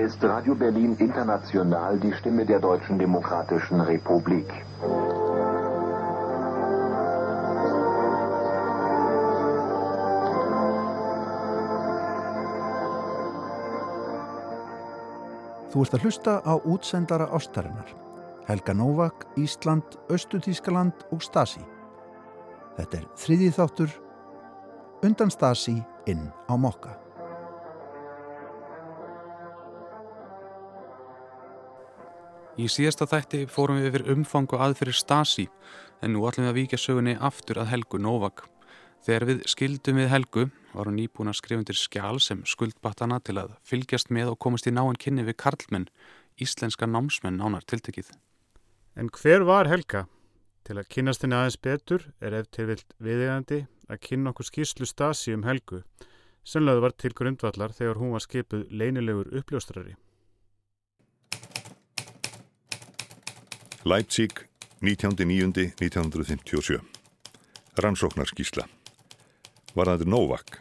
Ist Radio Berlin International, die Stimme der Deutschen Demokratischen Republik. Þú ert að hlusta á útsendara ástarinnar. Helga Novak, Ísland, Östutískaland og Stasi. Þetta er þriðið þáttur undan Stasi inn á mokka. Í síðasta þætti fórum við yfir umfang og aðferir Stasi en nú ætlum við að víkja sögunni aftur að Helgu Novak. Þegar við skildum við Helgu var hún nýbúin að skrifa undir skjál sem skuldbattana til að fylgjast með og komast í náinn kynni við Karlmenn, íslenska námsmenn nánar tiltekið. En hver var Helga? Til að kynast henni aðeins betur er ef til vilt viðegandi að kynna okkur skýrslu Stasi um Helgu sem lögðu var til grundvallar þegar hún var skipuð leinilegur uppljóstrari. Leipzig, 19.9.1957 Rannsóknarskísla Varðandur Novak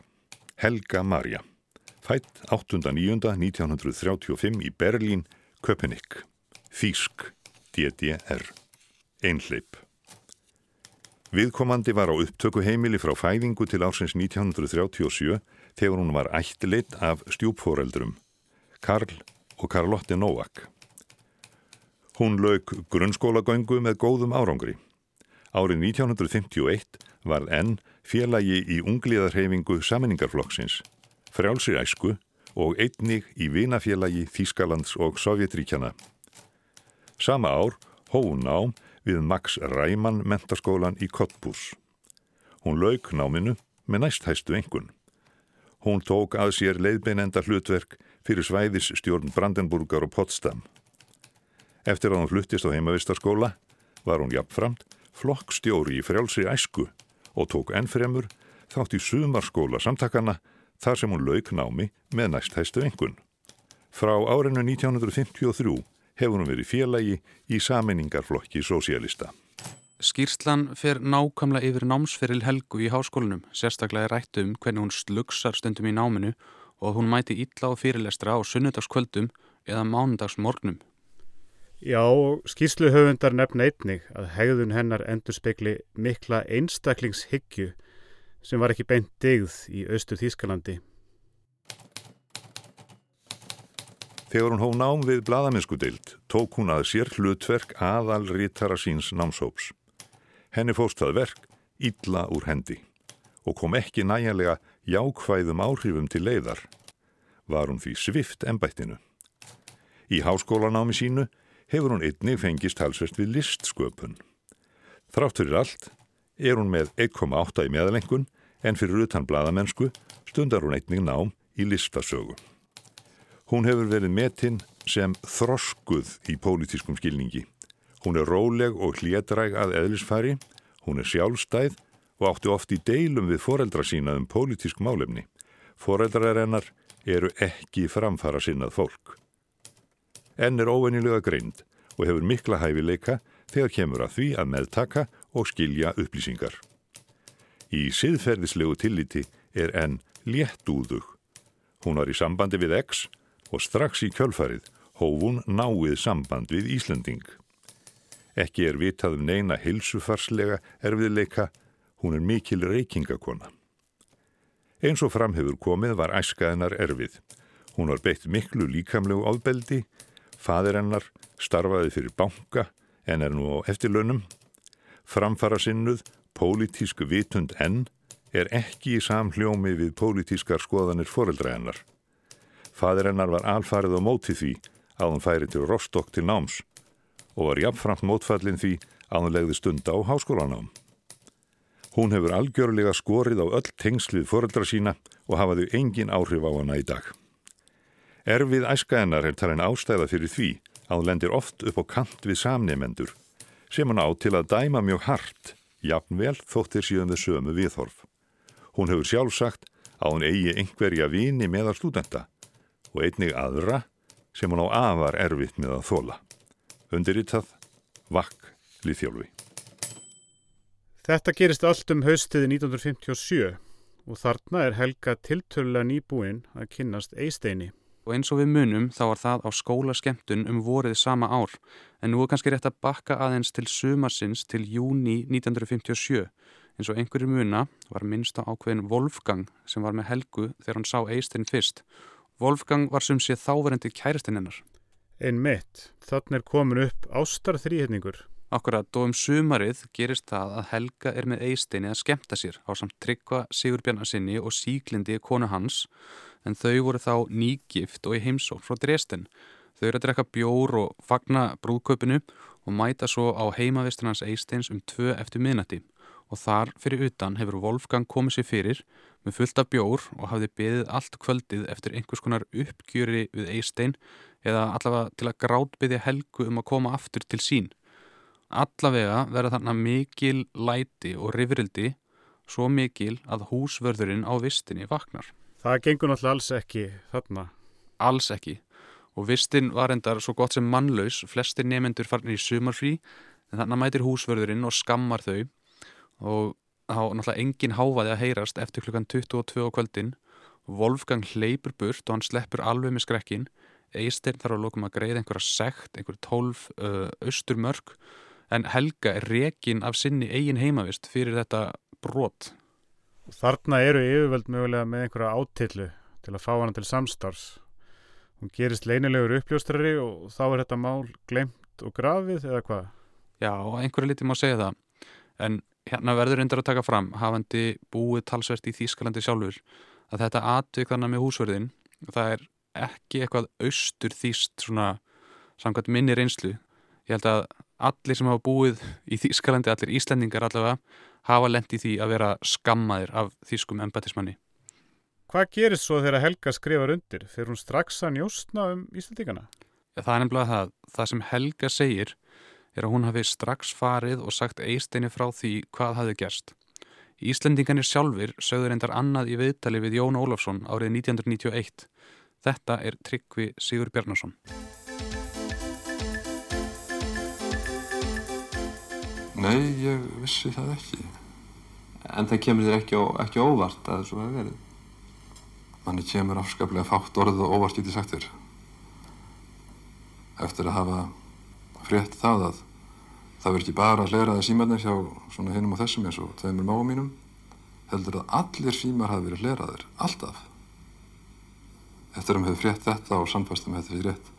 Helga Marja Fætt 8.9.1935 í Berlín, Köpenick. Þísk, DDR Einhleip Viðkomandi var á upptöku heimili frá fæðingu til ársins 1937 þegar hún var ættileitt af stjúpforeldrum Karl og Karlotte Novak Hún lauk grunnskólagöngu með góðum árangri. Árið 1951 var enn félagi í ungliðarhefingu saminningarflokksins, frjálsir æsku og einnig í vinafélagi Þískalands og Sovjetríkjana. Sama ár hóun nám við Max Ræmann mentaskólan í Kottbús. Hún lauk náminu með næsthæstu engun. Hún tók að sér leiðbeinenda hlutverk fyrir svæðis stjórn Brandenburgar og Potsdam. Eftir að hún fluttist á heimavistarskóla var hún jafnframt flokkstjóri í frjálsri æsku og tók ennfremur þátt í sumarskóla samtakana þar sem hún lauk námi með næsthæstu engun. Frá árinu 1953 hefur hún verið félagi í sameiningarflokki sósialista. Skýrslan fer nákvæmlega yfir námsferil Helgu í háskólinum, sérstaklega rættu um hvernig hún slugsar stundum í náminu og hún mæti illa á fyrirlestra á sunnudagskvöldum eða mánundagsmorgnum. Já, skýrslu höfundar nefn einnig að hegðun hennar endur spekli mikla einstaklingshyggju sem var ekki beint digð í austu Þýskalandi. Þegar hún hó nám við bladamennsku deilt, tók hún að sér hlutverk aðal rítara síns námshóps. Henni fóst það verk illa úr hendi og kom ekki næjanlega jákvæðum áhrifum til leiðar. Var hún því svift ennbættinu. Í háskólanámi sínu hefur hún einnig fengist halsvert við listsköpun. Þrátt fyrir allt er hún með 1,8 í meðalengun en fyrir utan bladamennsku stundar hún einnig nám í listasögu. Hún hefur verið metinn sem þroskuð í pólitískum skilningi. Hún er róleg og hlétræg að eðlisfari, hún er sjálfstæð og átti oft í deilum við foreldra sína um pólitísk málefni. Foreldrar hennar eru ekki framfara sinnað fólk. Enn er óvenilega greind og hefur mikla hæfileika þegar kemur að því að meðtaka og skilja upplýsingar. Í siðferðislegu tilliti er enn léttúðug. Hún var í sambandi við X og strax í kjölfarið hóf hún náið samband við Íslanding. Ekki er vitað um neina hilsufarslega erfiðleika, hún er mikil reykingakona. Eins og fram hefur komið var æskaðinar erfið. Hún var beitt miklu líkamlegu ábeldi, fadir hennar starfaði fyrir banka en er nú á eftirlönum. Framfara sinnuð, pólitísku vitund enn, er ekki í samhljómi við pólitískar skoðanir foreldra hennar. Fadir hennar var alfarið á móti því að hún færi til Rostokk til náms og var jafnframt mótfallin því að hún legði stund á háskólanám. Hún hefur algjörlega skorið á öll tengslið foreldra sína og hafaðu engin áhrif á hana í dag. Erfið æskaðinar er talin ástæða fyrir því að hún lendir oft upp á kant við samnefendur sem hann á til að dæma mjög hart, jafnvel þóttir síðan þau sömu viðhorf. Hún hefur sjálf sagt að hún eigi einhverja vini meðal stúdenta og einnig aðra sem hún á afar erfitt með að þóla. Undirritað, vakk, liðþjálfi. Þetta gerist allt um haustiði 1957 og þarna er Helga tiltölulega nýbúinn að kynnast Eisteini. Og eins og við munum þá var það á skólaskemtun um vorið sama ár en nú er kannski rétt að bakka aðeins til sumarsins til júni 1957 eins og einhverju muna var minnst á ákveðin Wolfgang sem var með Helgu þegar hann sá Eistinn fyrst. Wolfgang var sem sé þáverendi kæristinn hennar. Einn mitt, þannig er komin upp ástar þrýhetningur. Akkurat og um sumarið gerist það að Helga er með Eisteini að skemta sér á samt tryggva Sigurbjarnasinni og síklindi konu hans en þau voru þá nýgift og í heimsók frá Dresden. Þau eru að drekka bjór og fagna brúðkaupinu og mæta svo á heimavistunans Eisteins um tvö eftir miðnætti og þar fyrir utan hefur Wolfgang komið sér fyrir með fullt af bjór og hafði beðið allt kvöldið eftir einhvers konar uppgjöri við Eistein eða allavega til að grátbyðja Helgu um að koma aftur til sín. Allavega verða þarna mikil læti og rifrildi svo mikil að húsvörðurinn á vistinni vaknar. Það gengur náttúrulega alls ekki þarna. Alls ekki. Og vistin var endar svo gott sem mannlaus, flestir nefendur farnir í sumarfrí, en þannig mætir húsverðurinn og skammar þau og þá náttúrulega engin háfaði að heyrast eftir klukkan 22 á kvöldin. Wolfgang hleypur burt og hann sleppur alveg með skrekkin. Eistirn þarf að lókum að greiða einhverja sekt, einhverja tólf uh, austurmörk, en Helga er rekin af sinni eigin heimavist fyrir þetta brot Þarna eru yfirvöld mögulega með einhverja átillu til að fá hana til samstarfs. Hún gerist leinilegur uppljóstrari og þá er þetta mál glemt og grafið eða hvað? Já, einhverju liti má segja það. En hérna verður undir að taka fram, hafandi búið talsvert í Þýskalandi sjálfur, að þetta atvik þannig með húsverðin, það er ekki eitthvað austur þýst svona samkvæmt minni reynslu. Ég held að allir sem hafa búið í Þýskalandi, allir Íslendingar allavega, hafa lendið því að vera skammaðir af þýskum embatismanni. Hvað gerist svo þegar Helga skrifar undir? Fyrir hún strax að njóstna um Íslandingana? Ja, það er nefnilega það. Það sem Helga segir er að hún hafi strax farið og sagt eisteini frá því hvað hafi gerst. Íslandinganir sjálfur sögður endar annað í viðtali við Jón Ólafsson árið 1991. Þetta er Tryggvi Sigur Bjarnason. Nei, ég vissi það ekki. En það kemur þér ekki, ekki óvart að þessu hefur verið? Manni kemur afskaplega fátt orð og óvart í því sagt þér. Eftir að hafa frétt það að það verður ekki bara að hleraði símarnir hjá svona hinnum og þessum eins og þeim er máum mínum, heldur að allir símar hafi verið hleraðir, alltaf. Eftir að maður hefur frétt þetta og með þetta fyrir rétt,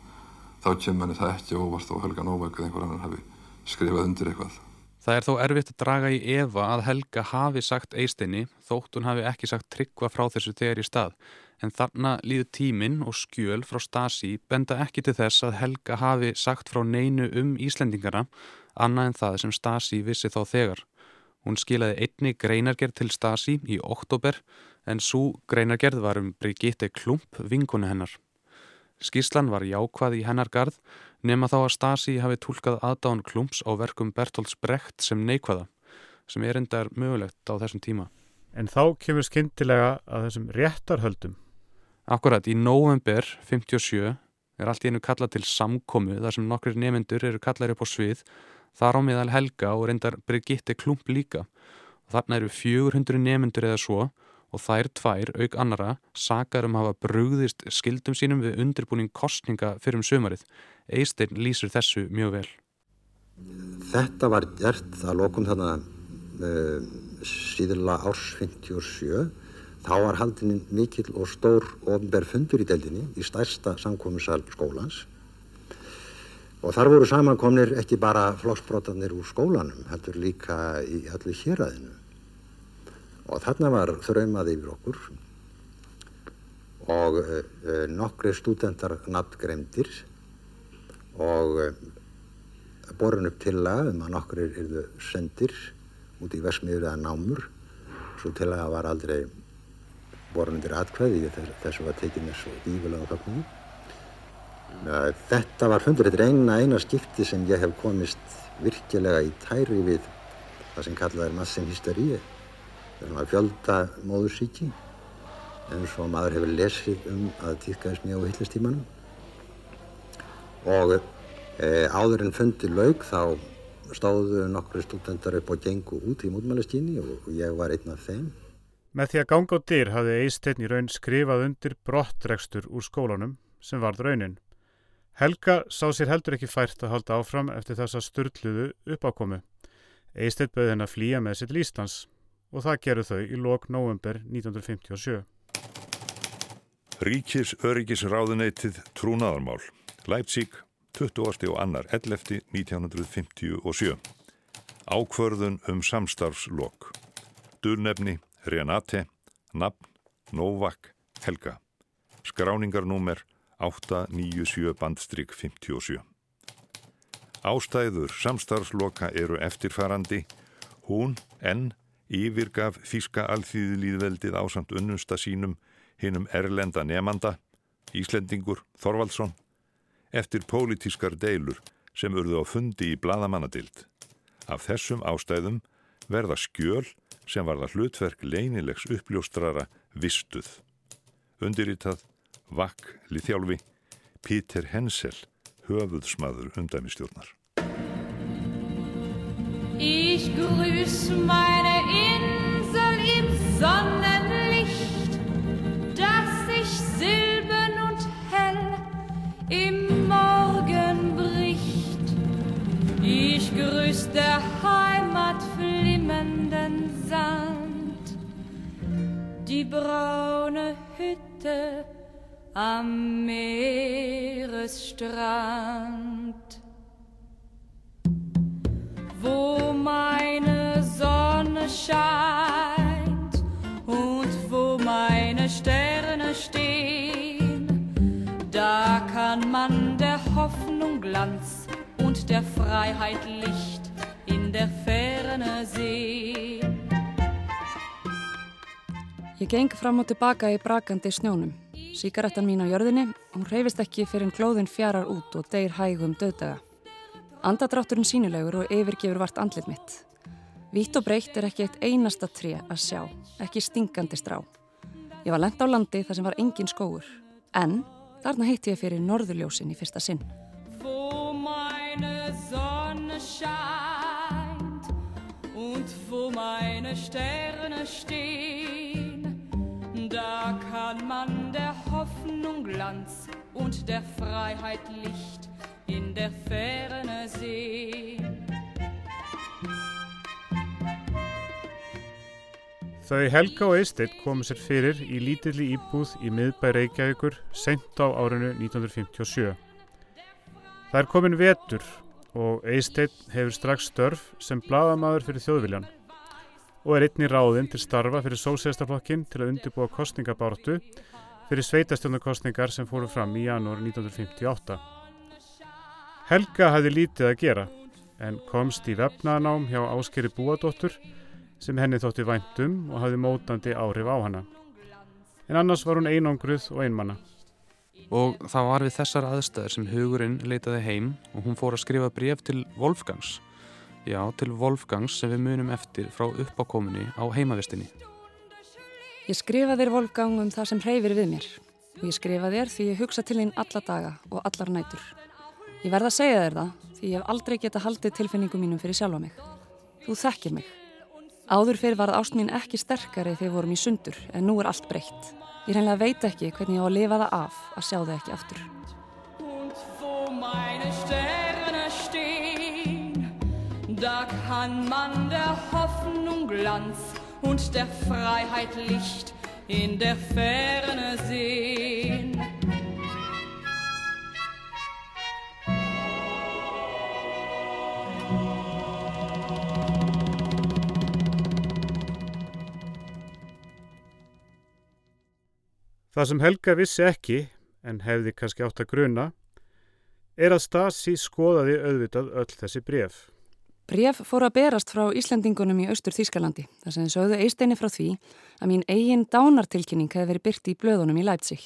þá kemur manni það ekki óvart og Helga Nóvæk eða einhver annar hafi skrifað undir eitthvað. Það er þó erfitt að draga í Eva að Helga hafi sagt eistinni þótt hún hafi ekki sagt tryggva frá þessu þegar í stað. En þarna líður tíminn og skjöl frá Stasi benda ekki til þess að Helga hafi sagt frá neinu um Íslendingana annað en það sem Stasi vissi þá þegar. Hún skilaði einni greinargerð til Stasi í oktober en svo greinargerð var um Brigitte Klump vinkonu hennar. Skíslan var jákvað í hennar garð nema þá að Stasi hafi tólkað aðdáðan klumps á verkum Bertolds Brecht sem neikvæða, sem er endar mögulegt á þessum tíma. En þá kemur skindilega að þessum réttarhöldum. Akkurat, í november 57 er allt í einu kallað til samkomu þar sem nokkrir nefendur eru kallað upp á svið, þar á miðal Helga og reyndar Brigitte Klump líka. Þarna eru 400 nefendur eða svo og þær tvær, auk annara, sakar um að hafa brugðist skildum sínum við undirbúning kostninga fyrir um sömarið. Eistein lýsur þessu mjög vel. Þetta var gert að lokum þarna uh, síðurla árs 57. Þá var haldin mikil og stór ofnberð fundur í deldinni í stærsta samkominnssal skólans og þar voru samankomnir ekki bara flokksbrotarnir úr skólanum, heldur líka í allir héræðinu og þarna var þraumað yfir okkur. Og uh, nokkri stúdendar nattgremdir og uh, borun upp til að um að nokkri erðu sendir út í vesmiður eða námur. Svo til að var aldrei borun undir atkvæði þess, þessu var tekið með svo dífilega uh, þetta var fundur þetta er eina eina skipti sem ég hef komist virkilega í tæri við það sem kallað er massin hysteríi fjölda móðursíki eins og maður hefur lesið um að týrkaðist mjög á hillistímanum og e, áður en fundi laug þá stóðu nokkru stúdendar upp og gengu út í mútmælistíni og ég var einn af þeim. Með því að ganga á dyr hafði Eisteinn í raun skrifað undir brottrekstur úr skólanum sem varð raunin. Helga sá sér heldur ekki fært að halda áfram eftir þessa störtluðu uppákomu. Eistedd bauð henn að flýja með sitt lístans og það gerðu þau í lok november 1957. Ríkis öryggis ráðuneytið trúnaðarmál. Leipzig, 20. og annar 11. 1957. Ákvörðun um samstarfslokk. Durnefni, Renate, nafn, Novak, Helga. Skráningarnúmer 897 bandstrykk 57. Ástæður samstarfsloka eru eftirfarandi. Hún, enn, yfirgaf Þíska alþýðilíðveldið ásamt unnusta sínum hinnum erlenda nefanda, Íslendingur Þorvaldsson, eftir pólitískar deilur sem urðu á fundi í bladamannadild. Af þessum ástæðum verða skjöl sem var það hlutverk leynilegs uppljóstrara vistuð. Undirítað Vakk Líþjálfi Pítur Hensel höfuðsmaður undæmistjórnar. Ich grüß meine Sonnenlicht, das sich silbern und hell im Morgen bricht. Ich grüß der Heimat flimmernden Sand, die braune Hütte am Meeresstrand. Glanz und der Freiheit Licht in der Ferne sehen. Ég geng fram og tilbaka í brakandi snjónum. Síkarettan mín á jörðinni, hún reyfist ekki fyrir en glóðin fjarar út og deyr hægum döðdaga. Andadrátturinn sínilegur og yfirgefur vart andlit mitt. Vítt og breytt er ekki eitt einasta tré að sjá, ekki stingandi strá. Ég var lent á landi þar sem var engin skóur, en þarna heitti ég fyrir norðurljósin í fyrsta sinn. Scheint und wo meine Sterne stehen, da kann man der Hoffnung Glanz und der Freiheit Licht in der Ferne sehen. Þau Helga og Eistedd komu sér fyrir í lítilli íbúð í miðbæ Reykjavíkur sent á árinu 1957. Það er komin vetur og Eistedd hefur strax störf sem bladamadur fyrir þjóðviljan og er einni ráðinn til starfa fyrir sósélstaflokkin til að undirbúa kostningabáratu fyrir sveitastjónarkostningar sem fóru fram í janúar 1958. Helga hafði lítið að gera en komst í vefnaðanám hjá Áskeri Búadóttur sem henni þótti væntum og hafði mótandi áhrif á hana. En annars var hún einangruð og einmanna. Og það var við þessar aðstæður sem hugurinn leitaði heim og hún fór að skrifa bref til Wolfgangs. Já, til Wolfgangs sem við munum eftir frá uppákominni á heimavistinni. Ég skrifa þér Wolfgang um það sem hreyfir við mér og ég skrifa þér því ég hugsa til þín alla daga og allar nætur. Ég verða að segja þér það því ég hef aldrei geta haldið tilfinningum mínum fyrir sjálfa mig. Þú þekkir mig. Áður fyrir varð ást mín ekki sterkari þegar við vorum í sundur en nú er allt breytt. Ég reynilega veit ekki hvernig ég á að lifa það af að sjá það ekki aftur. Und der Freiheit Licht in der Ferne sehen. Það sem Helga vissi ekki, en hefði kannski átt að gruna, er að Stasi skoðaði auðvitað öll þessi bref. Bref fór að berast frá Íslandingunum í Austur Þýskalandi þar sem sögðu eisteini frá því að mín eigin dánartilkynning hefði verið byrti í blöðunum í Leipzig.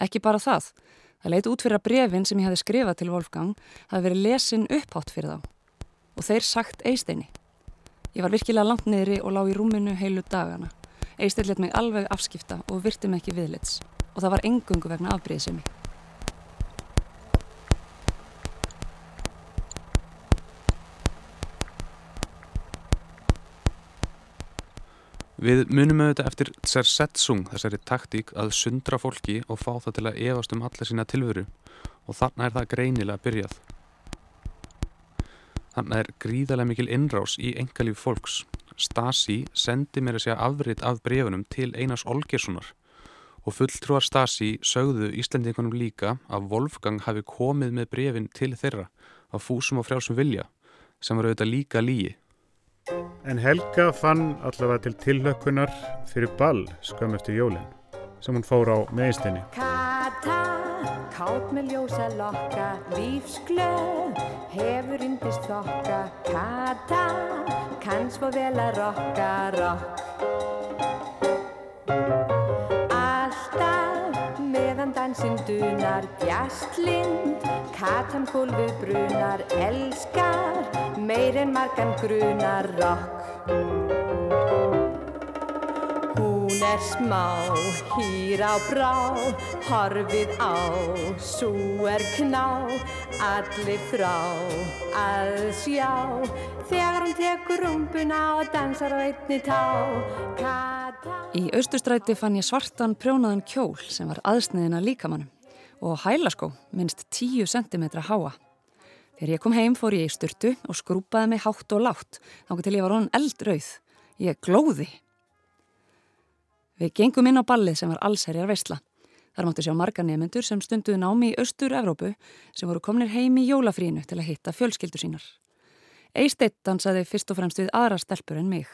Ekki bara það, það leit út fyrir að brefin sem ég hefði skrifað til Wolfgang hafi verið lesin upphátt fyrir þá. Og þeir sagt eisteini. Ég var virkilega langt niðri og lág í rúminu heilu dagana. Eistein let mig alveg afskipta og virti mig ekki viðlits og það var engungu vegna afbreyðsemi. Við munum auðvitað eftir Tsersetsung, þessari taktík að sundra fólki og fá það til að efast um alla sína tilveru og þannig er það greinilega byrjað. Þannig er gríðarlega mikil innrás í engalíf fólks. Stasi sendi mér að segja afrið af brefunum til Einars Olgerssonar og fulltrúar Stasi sögðu Íslandingunum líka að Wolfgang hafi komið með brefin til þeirra af fúsum og frjásum vilja sem var auðvitað líka líi. En Helga fann allavega til tilhökkunar fyrir ball skam eftir jólinn sem hún fór á meðistinni. Kátt með ljósa lokka, lífsglöð, hefur yndist þokka. Kata, kann svo vel að rokka, rokk. Alltaf meðan dansinn dunar, djastlind, katan hólfu brunar, elskar, meir en margan grunar, rokk. Er smá, hýr á brá, horfið á, sú er kná, allir frá að sjá. Þegar hún tekur rumpuna og dansar á einni tá. Kata... Í austustræti fann ég svartan prjónaðan kjól sem var aðsniðina líkamannum og hælaskó minnst 10 cm háa. Þegar ég kom heim fór ég í styrtu og skrúpaði mig hátt og látt, þá til ég var honn eldrauð. Ég glóði. Við gengum inn á ballið sem var allserjar veistla. Þar máttu sjá marga nefnendur sem stunduði námi í Östur-Evrópu sem voru komnir heim í jólafrínu til að hitta fjölskyldur sínar. Eisteitt dansaði fyrst og fremst við aðra stelpur en mig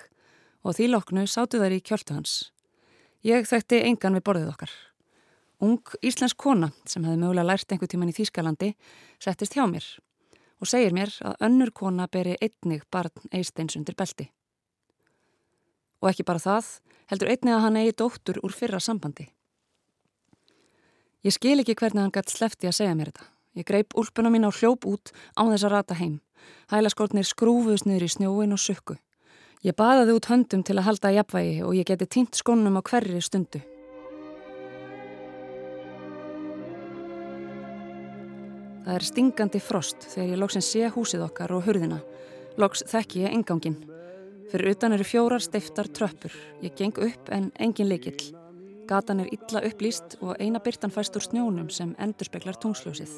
og því loknu sátu þær í kjöltu hans. Ég þekkti engan við borðið okkar. Ung íslensk kona sem hefði mögulega lært einhver tíman í Þýskalandi settist hjá mér og segir mér að önnur kona beri einnig barn Eisteins undir belti. Og ekki bara það, heldur einnig að hann eigi dóttur úr fyrra sambandi. Ég skil ekki hvernig hann gætt slefti að segja mér þetta. Ég greip úlpuna mín á hljóp út á þess að rata heim. Hælaskórnir skrúfuðs niður í snjóin og sukku. Ég baðaði út höndum til að halda að jafnvægi og ég geti týnt skónum á hverri stundu. Það er stingandi frost þegar ég loksinn sé húsið okkar og hurðina. Loks þekki ég engangin. Fyrir utan eru fjórar steiftar tröppur. Ég geng upp en engin leikill. Gatan er illa upplýst og eina byrtan fæst úr snjónum sem endurspeglar tungsljósið.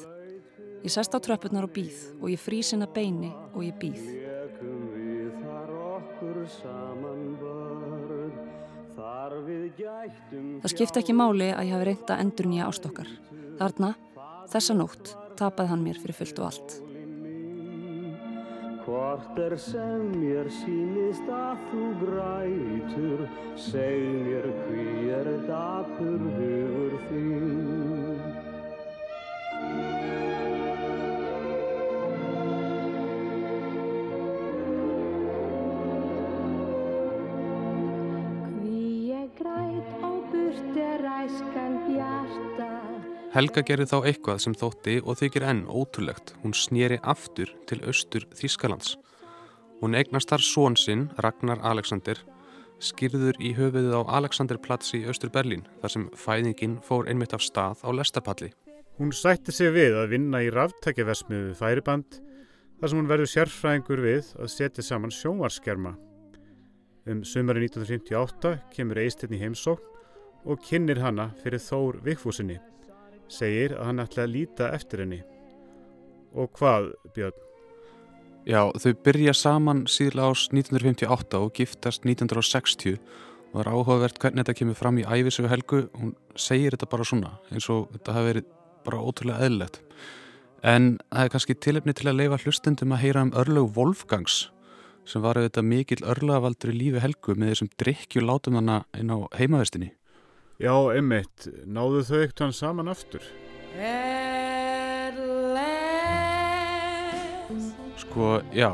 Ég sest á tröppurnar og býð og ég frísina beini og ég býð. Það skipta ekki máli að ég hafi reynda endur nýja ástokkar. Þarna, þessa nótt, tapaði hann mér fyrir fullt og allt. Hvort er sem mér sínist að þú grætur, seg mér hví er dapur hugur þín. Helga gerði þá eitthvað sem þótti og þykir enn ótrúlegt. Hún snýri aftur til austur Þískalands. Hún eignast þar són sinn, Ragnar Alexander, skýrður í höfuðið á Alexanderplatz í austur Berlín, þar sem fæðingin fór einmitt af stað á lestapalli. Hún sætti sig við að vinna í ráftækjaversmiðu færiband þar sem hún verður sérfræðingur við að setja saman sjónvarskerma. Um sumari 1958 kemur Eistirn í heimsókn og kynir hana fyrir Þór Vikfúsinni. Segir að hann ætla að líta eftir henni. Og hvað, Björn? Já, þau byrja saman síðlega ás 1958 og giftast 1960 og það er áhugavert hvernig þetta kemur fram í æfisögu Helgu. Hún segir þetta bara svona eins og þetta hafi verið bara ótrúlega eðlilegt. En það er kannski tilefni til að leifa hlustendum að heyra um örlög Wolfgangs sem var auðvitað mikill örlagavaldur í lífi Helgu með þessum drikkju látum hana inn á heimaverstinni. Já, einmitt. Náðu þau eitt hann saman aftur? Sko, já,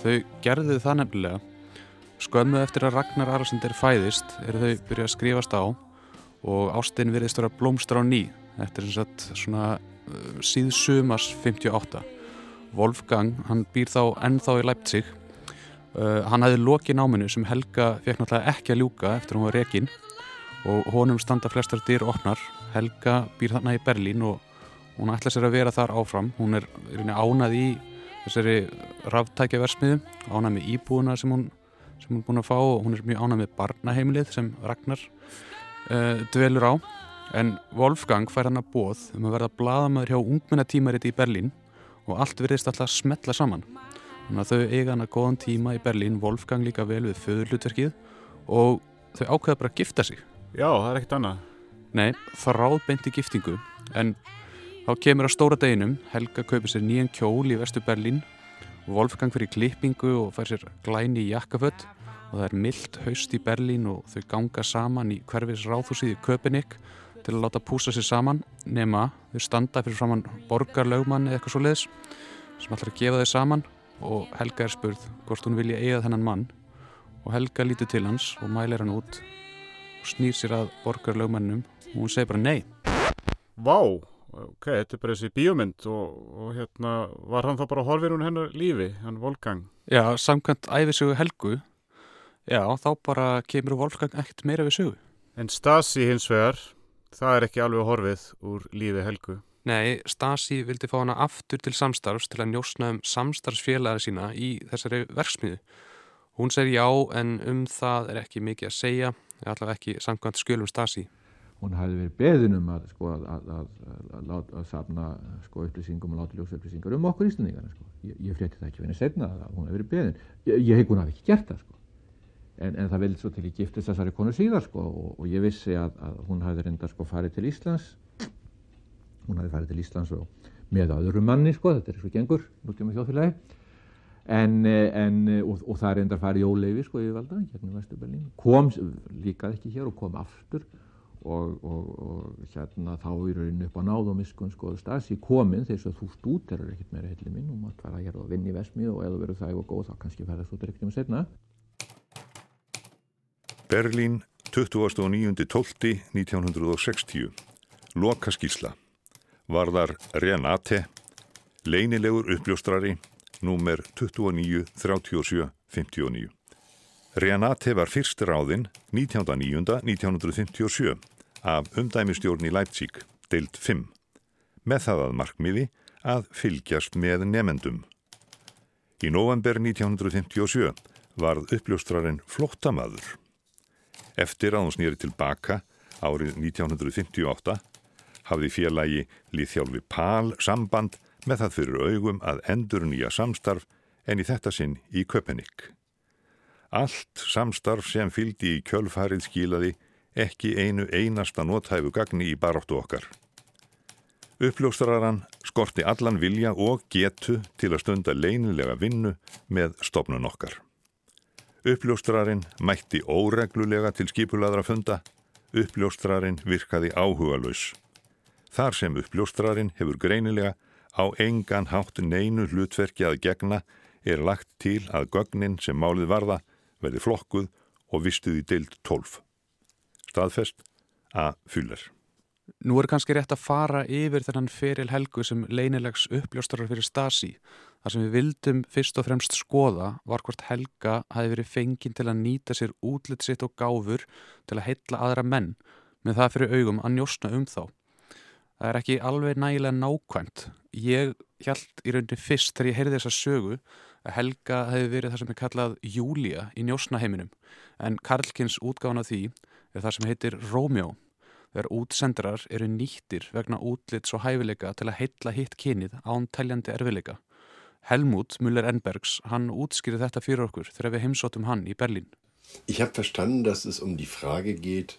þau gerðu það nefnilega. Skömmu eftir að Ragnar Aralsson er fæðist eru þau byrjað að skrifast á og ástinn virðist vera blómstra á ný. Þetta er sagt, svona uh, síðsumars 58. Wolfgang, hann býr þá ennþá í Leipzig. Uh, hann hefði lokið náminu sem Helga fekk náttúrulega ekki að ljúka eftir hún var rekinn og honum standa flestar dyr opnar. Helga býr þarna í Berlín og hún ætla sér að vera þar áfram. Hún er ánað í þessari ráftækjaversmiðu, ánað með íbúuna sem hún sem hún er búin að fá og hún er mjög ánað með barnaheimilið sem Ragnar uh, dvelur á en Wolfgang fær hann að bóð um að verða bladamöður hjá ungmennatímarit í Berlín og allt verðist alltaf smetla saman þannig að þau eiga hann að góðan tíma í Berlín Wolfgang líka vel við föðurlutverkið og þau ákveða bara að gifta sig Já, það er ekkert annað. Nei, það ráðbeinti giftingu en þá kemur á stóra deginum. Helga kaupir sér nýjan kjól í vestu Berlín Wolfgang fyrir klippingu og fær sér glæni í jakkafött og það er mildt haust í Berlín og þau ganga saman í hverfis ráðhúsið í Köpenick til að láta púsa sér saman nema þau standa fyrir framann borgarlaugmann eða eitthvað svo leiðis sem ætlar að gefa þau saman. Og Helga er spurð hvort hún vilja eiga þennan mann. Og Helga lítur til hans og mælir hann út snýr sér að borgarlaugmannum og hún segir bara nei. Vá, ok, þetta er bara þessi bíómynd og, og hérna var hann þá bara horfirun hennar lífi, hann Volgang Já, samkvæmt æfisögu Helgu já, þá bara kemur Volgang ekkert meira við sögu. En Stasi hins vegar það er ekki alveg horfið úr lífi Helgu. Nei, Stasi vildi fá hana aftur til samstarfs til að njósna um samstarfsfélagari sína í þessari verksmiðu Hún segir já en um það er ekki mikið að segja allavega ekki samkvæmt skjölum Stasi hún hafði verið beðin um að, sko, að, að, að, að safna sko, upplýsingum og láta ljósa upplýsingar um okkur íslendingarna. Sko. Ég, ég frétti það ekki verið setna að hún hafði verið beðin. Ég, ég hef hún hafi ekki gert það. Sko. En, en það vildi svo til ég giftist þessari konu síðar sko, og, og ég vissi að hún hafði reynda sko, farið til Íslands. Hún hafði farið til Íslands og með öðru manni, þetta er svo gengur, núttíma þjóðfélagi. En, en, og, og það reyndar farið í óleifi sko yfirvalda, hérna í Vesturberlín. Kom líka ekki hér og kom aftur. Og, og, og hérna þá í rauninu upp á náðumiskun skoðu stasi komin þess að þú stútir er ekkert meira heilin minn og maður fara hér og vinni í vesmi og eða verður það og góð þá kannski ferðast út ekkert um setna Berlín 29.12.1960 Loka skísla Varðar Renate Leinilegur uppljóstrari Númer 29.37.59 Renate var fyrst ráðinn 19.9.1957 af umdæmistjórn í Leipzig, deilt 5, með það að markmiði að fylgjast með nefendum. Í november 1957 varð uppljóstrarinn flóttamaður. Eftir að hún snýri tilbaka árið 1958 hafði félagi Líðþjálfi Pál samband með það fyrir augum að endur nýja samstarf en í þetta sinn í Köpenick. Allt samstarf sem fyldi í kjölfarið skilaði ekki einu einasta nóthæfu gagni í baróttu okkar. Uppljóstraran skorti allan vilja og getu til að stunda leinilega vinnu með stopnun okkar. Uppljóstrarinn mætti óreglulega til skipulaðra funda, uppljóstrarinn virkaði áhugalus. Þar sem uppljóstrarinn hefur greinilega á engan hátt neinu hlutverki að gegna er lagt til að gögnin sem málið varða verði flokkuð og vistuð í deild 12. Staðfest að fyllir. Nú er kannski rétt að fara yfir þennan feril helgu sem leinilegs uppljóstarar fyrir Stasi. Það sem við vildum fyrst og fremst skoða var hvort helga hafi verið fenginn til að nýta sér útlitt sitt og gáfur til að heitla aðra menn með það fyrir augum að njósna um þá. Það er ekki alveg nægilega nákvæmt. Ég held í rauninni fyrst þegar ég heyrði þessa sögu að Helga hefði verið það sem er kallað Júlia í njósnaheiminum en Karlkins útgáðan af því er það sem heitir Rómjó þegar útsendrar eru nýttir vegna útlits og hæfileika til að heitla hitt kynið án tæljandi erfileika. Helmut Müller-Enbergs, hann útskýrið þetta fyrir okkur þegar við heimsóttum hann í Berlin. Ich habe verstanden, dass es um die Frage geht,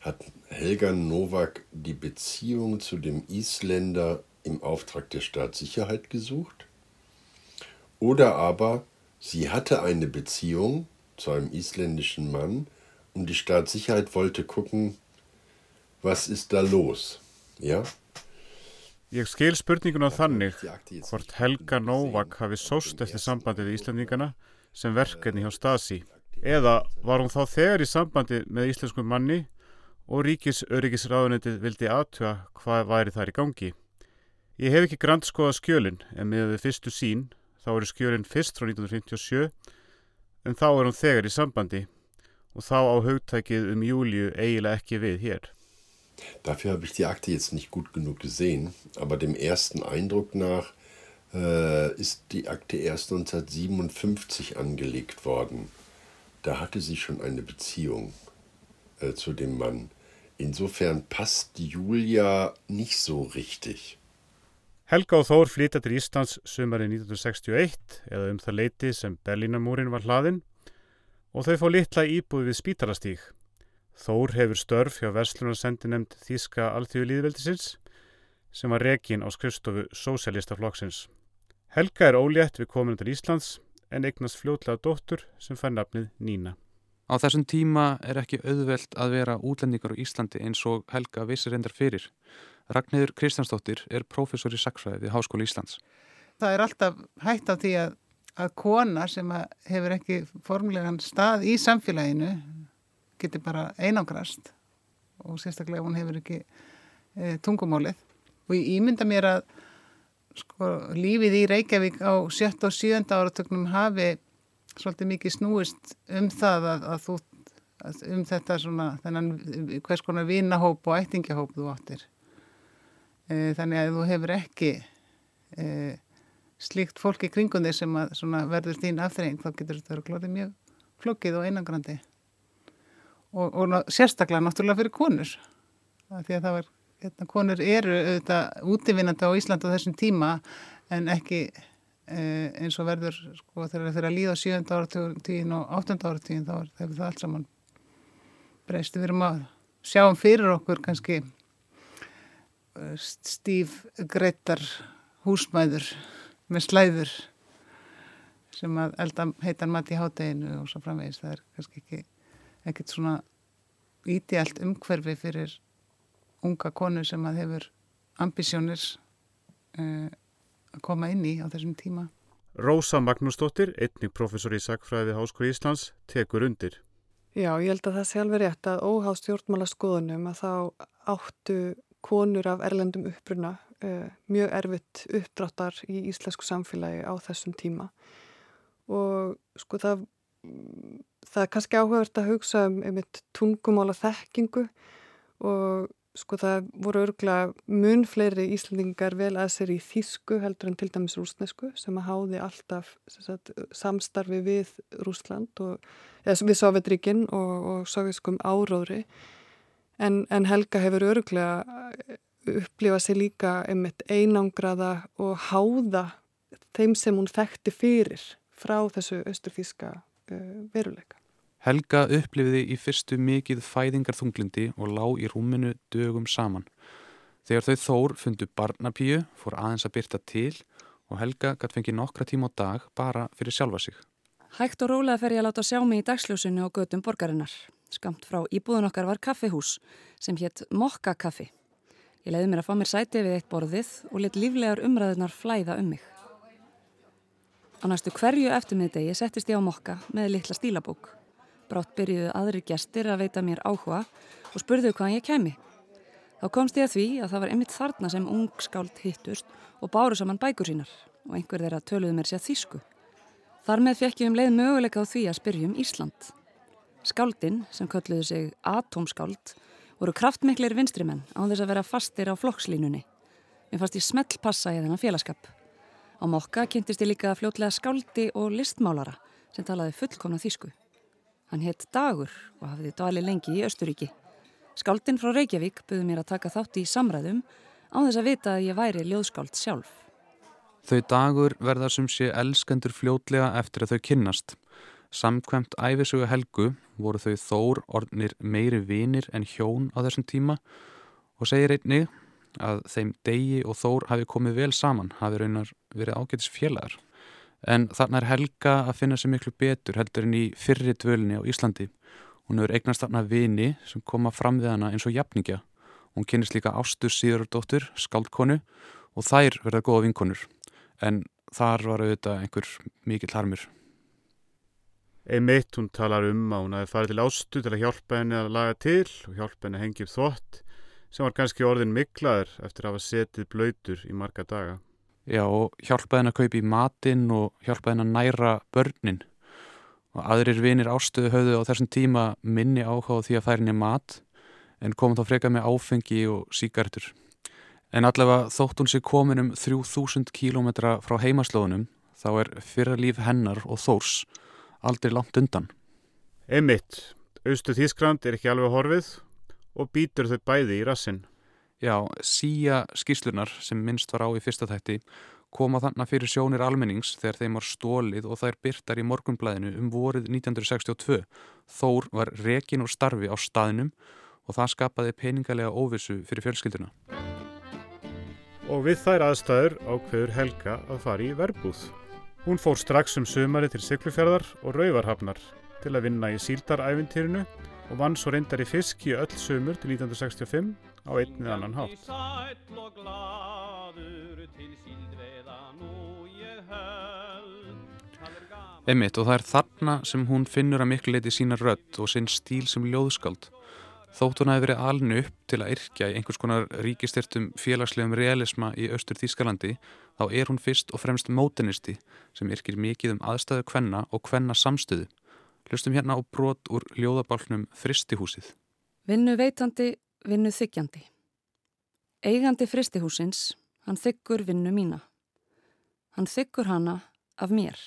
hat Helga Nowak die Beziehung zu dem Isländer im Auftrag der Staatssicherheit gesucht? Oder aber sie hatte eine Beziehung zu einem isländischen Mann und die Staatssicherheit wollte gucken, was ist da los? Ja? Ég skil spurninguna þannig hvort Helga Novak hafi sóst eftir sambandi við Íslandingana sem verkefni hjá Stasi eða var hún þá þegar í sambandi með íslenskum manni og ríkis öryggisráðunetið vildi aðtjóa hvað væri þar í gangi. Ég hef ekki grann skoða skjölinn en með við fyrstu sín þá eru skjölinn fyrst frá 1957 en þá er hún þegar í sambandi og þá á haugtækið um Júliu eiginlega ekki við hér. Dafür habe ich die Akte jetzt nicht gut genug gesehen, aber dem ersten Eindruck nach äh, ist die Akte erst 1957 angelegt worden. da hatte sie schon eine Beziehung äh, zu dem Mann. Insofern passt Julia nicht so richtig. Helga og Þór flytja til Íslands sumari 1961 eða um það leiti sem Berlínamúrin var hlaðinn og þau fá litla íbúð við spítalastík. Þór hefur störf hjá Verslunarsendin nefnd Þíska Alþjóðlíðveldisins sem var rekin á skrifstofu Sósialistaflokksins. Helga er ólétt við kominu til Íslands en eignast fljótlega dóttur sem fær nafnið Nína. Á þessum tíma er ekki auðvelt að vera útlendingar á Íslandi eins og Helga vissir endar fyrir. Ragnhildur Kristjánsdóttir er professor í sakfræði við Háskóli Íslands. Það er alltaf hægt á því að, að kona sem að hefur ekki formlegan stað í samfélaginu getur bara einangrast og sérstaklega hún hefur ekki e, tungumálið. Og ég ímynda mér að sko, lífið í Reykjavík á 7. og 7. áratöknum hafi svolítið mikið snúist um það að, að þú, að um þetta svona, þennan hvers konar vinahóp og ættingahóp þú áttir. E, þannig að þú hefur ekki e, slíkt fólki kringum þig sem að verður þín afþreying þá getur þetta glóðið mjög flokkið og einangrandi og, og sérstaklega náttúrulega fyrir konur því að það var hérna, konur eru auðvitað útivinnandi á Ísland á þessum tíma en ekki eins og verður sko þegar að líða 7. áratíðin og 8. áratíðin þá hefur það allt saman breyst við erum að sjáum fyrir okkur kannski stíf greittar húsmæður með slæður sem að elda heitar mat í hátteginu og svo framvegis það er kannski ekki ekkert svona ídjælt umhverfi fyrir unga konu sem að hefur ambisjónir uh, að koma inn í á þessum tíma. Rósa Magnúsdóttir, einnig professor í Sakfræði Háskóri Íslands, tekur undir. Já, ég held að það sé alveg rétt að óháð stjórnmála skoðunum að þá áttu konur af erlendum uppruna uh, mjög erfitt uppdráttar í íslensku samfélagi á þessum tíma. Og sko það það er kannski áhugavert að hugsa um einmitt tungumála þekkingu og sko það voru örgla mun fleiri íslendingar vel að sér í þýsku heldur en til dæmis rúsnesku sem að háði alltaf sagt, samstarfi við Rúsland og eða við Sovjetríkin og, og sovjetskum áróðri en, en Helga hefur öruglega eh, upplifað sér líka einmitt einangraða og háða þeim sem hún þekkti fyrir frá þessu austurfíska uh, veruleika. Helga upplifiði í fyrstu mikið fæðingarþunglindi og lág í rúminu dögum saman. Þegar þau þór fundu barnapíu, fór aðeins að byrta til og Helga gætt fengið nokkra tíma á dag bara fyrir sjálfa sig. Hægt og rólega fer ég að láta sjá mig í dagsljósinu og gödum borgarinnar. Skamt frá íbúðun okkar var kaffihús sem hétt Mokka kaffi. Ég leiði mér að fá mér sæti við eitt borðið og lit líflegar umræðunar flæða um mig. Á næstu hverju eftirmiðdegi settist ég á Mokka með litla stílabók. Brátt byrjuðu aðri gestir að veita mér áhuga og spurðu hvaðan ég kemi. Þá komst ég að því að það var einmitt þarna sem ung skáld hittust og báru saman bækur sínar og einhver þeirra töluðu mér sér þýsku. Þar með fekk ég um leið möguleika á því að spyrjum Ísland. Skáldin, sem kölluðu sig atomskáld, voru kraftmiklir vinstrimenn á þess að vera fastir á flokkslínunni. Mér fannst ég smelt passa í þennan félagskap. Á mokka kynntist ég líka fljótlega skáldi og listmálara sem talaði fullkomna þýsku. Hann hétt Dagur og hafði dvali lengi í Östuríki. Skáldin frá Reykjavík buði mér að taka þátt í samræðum á þess að vita að ég væri ljóðskáld sjálf. Þau dagur verða sem sé elskendur fljótlega eftir að þau kynnast. Samkvæmt æfisugu helgu voru þau þór orðnir meiri vinir en hjón á þessum tíma og segir einnig að þeim degi og þór hafi komið vel saman, hafi raunar verið ágætis félagar. En þarna er Helga að finna sér miklu betur heldur en í fyrri dvölni á Íslandi. Hún hefur eignast þarna vini sem koma fram við hana eins og jafningja. Hún kynist líka Ástur síðurdóttur, skaldkonu og þær verða góða vinkonur. En þar var auðvitað einhver mikil harmur. Einmitt hún talar um að hún hafi farið til ástu til að hjálpa henni að laga til og hjálpa henni að hengja upp þvott sem var kannski orðin miklaður eftir að hafa setið blöytur í marga daga. Já og hjálpa henni að kaupa í matinn og hjálpa henni að næra börnin og aðrir vinir ástuðu höfðu á þessum tíma minni áhuga því að færa henni mat en komum þá freka með áfengi og síkartur. En allavega þótt hún sér komin um 3000 kílómetra frá heimaslóðunum þá er fyrra líf hennar og þórs aldrei langt undan. Einmitt, austu Þískland er ekki alveg horfið og býtur þau bæði í rassin. Já, síja skýslunar sem minnst var á í fyrsta þætti koma þannig fyrir sjónir almennings þegar þeim var stólið og þær byrtar í morgunblæðinu um vorið 1962. Þór var rekin og starfi á staðinum og það skapaði peningalega óvissu fyrir fjölskylduna. Og við þær aðstæður ákveður Helga að fara í verbúð. Hún fór strax um sömari til Siglufjörðar og Rauvarhafnar til að vinna í síldarævintýrinu og vann svo reyndar í fisk í öll sömur til 1965 á einnið annan hátt. Einmitt og það er þarna sem hún finnur að miklu leiti sína rödd og sinn stíl sem ljóðskald. Þótt hún hafi verið alnu upp til að yrkja í einhvers konar ríkistyrtum félagslegum realisma í austur Þýskalandi þá er hún fyrst og fremst mótenisti sem yrkir mikið um aðstæðu kvenna og kvenna samstöðu. Hlustum hérna á brot úr ljóðabálnum Fristihúsið. Vinnu veitandi, vinnu þykjandi. Eigandi fristihúsins, hann þykkur vinnu mína. Hann þykkur hana af mér.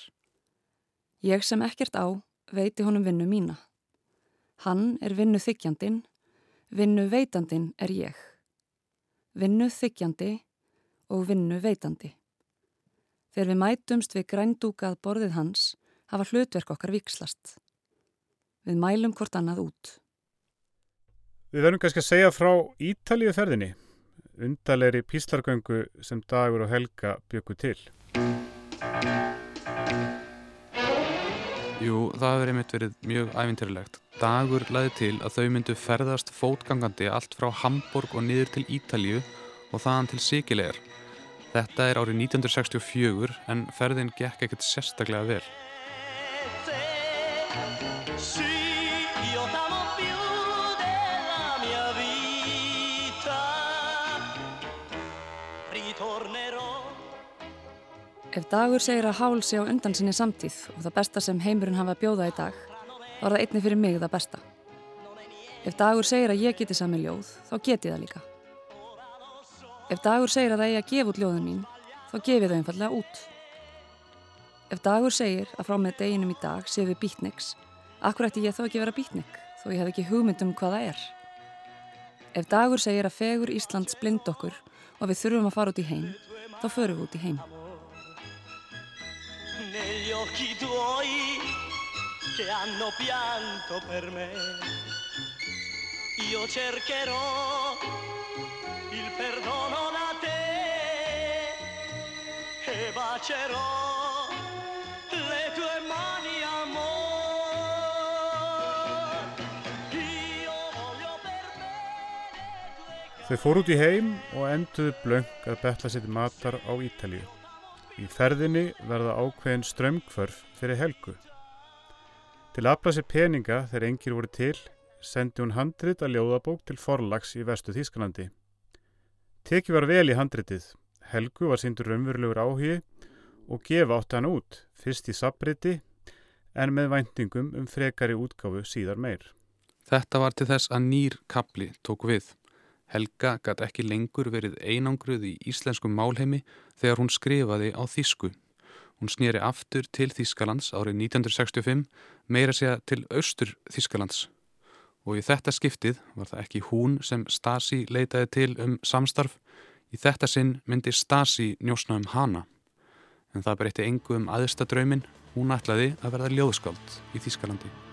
Ég sem ekkert á veiti honum vinnu mína. Hann er vinnu þykjandin, vinnu veitandin er ég. Vinnu þykjandi og vinnu veitandi. Þegar við mætumst við grændúkað borðið hans hafa hlutverk okkar vikslast. Við mælum hvort annað út. Við verðum kannski að segja frá Ítalíu ferðinni, undalegri píslargöngu sem Dagur og Helga byggu til. Jú, það hefur einmitt verið mjög æfintirilegt. Dagur laði til að þau myndu ferðast fótgangandi allt frá Hamburg og niður til Ítalju og þaðan til Sigilegar. Þetta er árið 1964 en ferðin gekk ekkert sérstaklega vel. Ef dagur segir að hál sé á undan sinni samtíð og það besta sem heimurinn hafa bjóða í dag, þá er það einni fyrir mig það besta. Ef dagur segir að ég geti sami ljóð, þá geti það líka. Ef dagur segir að það eigi að gefa út ljóðun mín, þá gefi það einfallega út. Ef dagur segir að frá með deginum í dag séu við býtniks, akkur ætti ég þá ekki vera býtnik, þó ég hef ekki hugmynd um hvað það er. Ef dagur segir að fegur Íslands blind okkur og við þurfum að fara út í heim, þá förum við út í heim. Occhi tuoi che hanno pianto per me. Io cercherò il perdono da te e bacerò le tue mani amor. Io voglio per me. Þau fór út í heim og enduðu blöng að betla sér matar á Ítalíu. Í ferðinni verða ákveðin strömmkvörf fyrir helgu. Til að afla sér peninga þegar engir voru til, sendi hún handrit að ljóðabók til forlags í vestu Þísklandi. Teki var vel í handritið. Helgu var síndur raunverulegur áhugi og gefa átti hann út, fyrst í sabriti en með væntingum um frekari útgáfu síðar meir. Þetta var til þess að nýr kapli tók við. Helga gæti ekki lengur verið einangruð í íslenskum málheimi þegar hún skrifaði á Þísku. Hún snýri aftur til Þískalands árið 1965, meira segja til austur Þískalands. Og í þetta skiptið var það ekki hún sem Stasi leitaði til um samstarf. Í þetta sinn myndi Stasi njósna um hana. En það breytti engu um aðstadraumin, hún ætlaði að verða ljóðskáld í Þískalandi.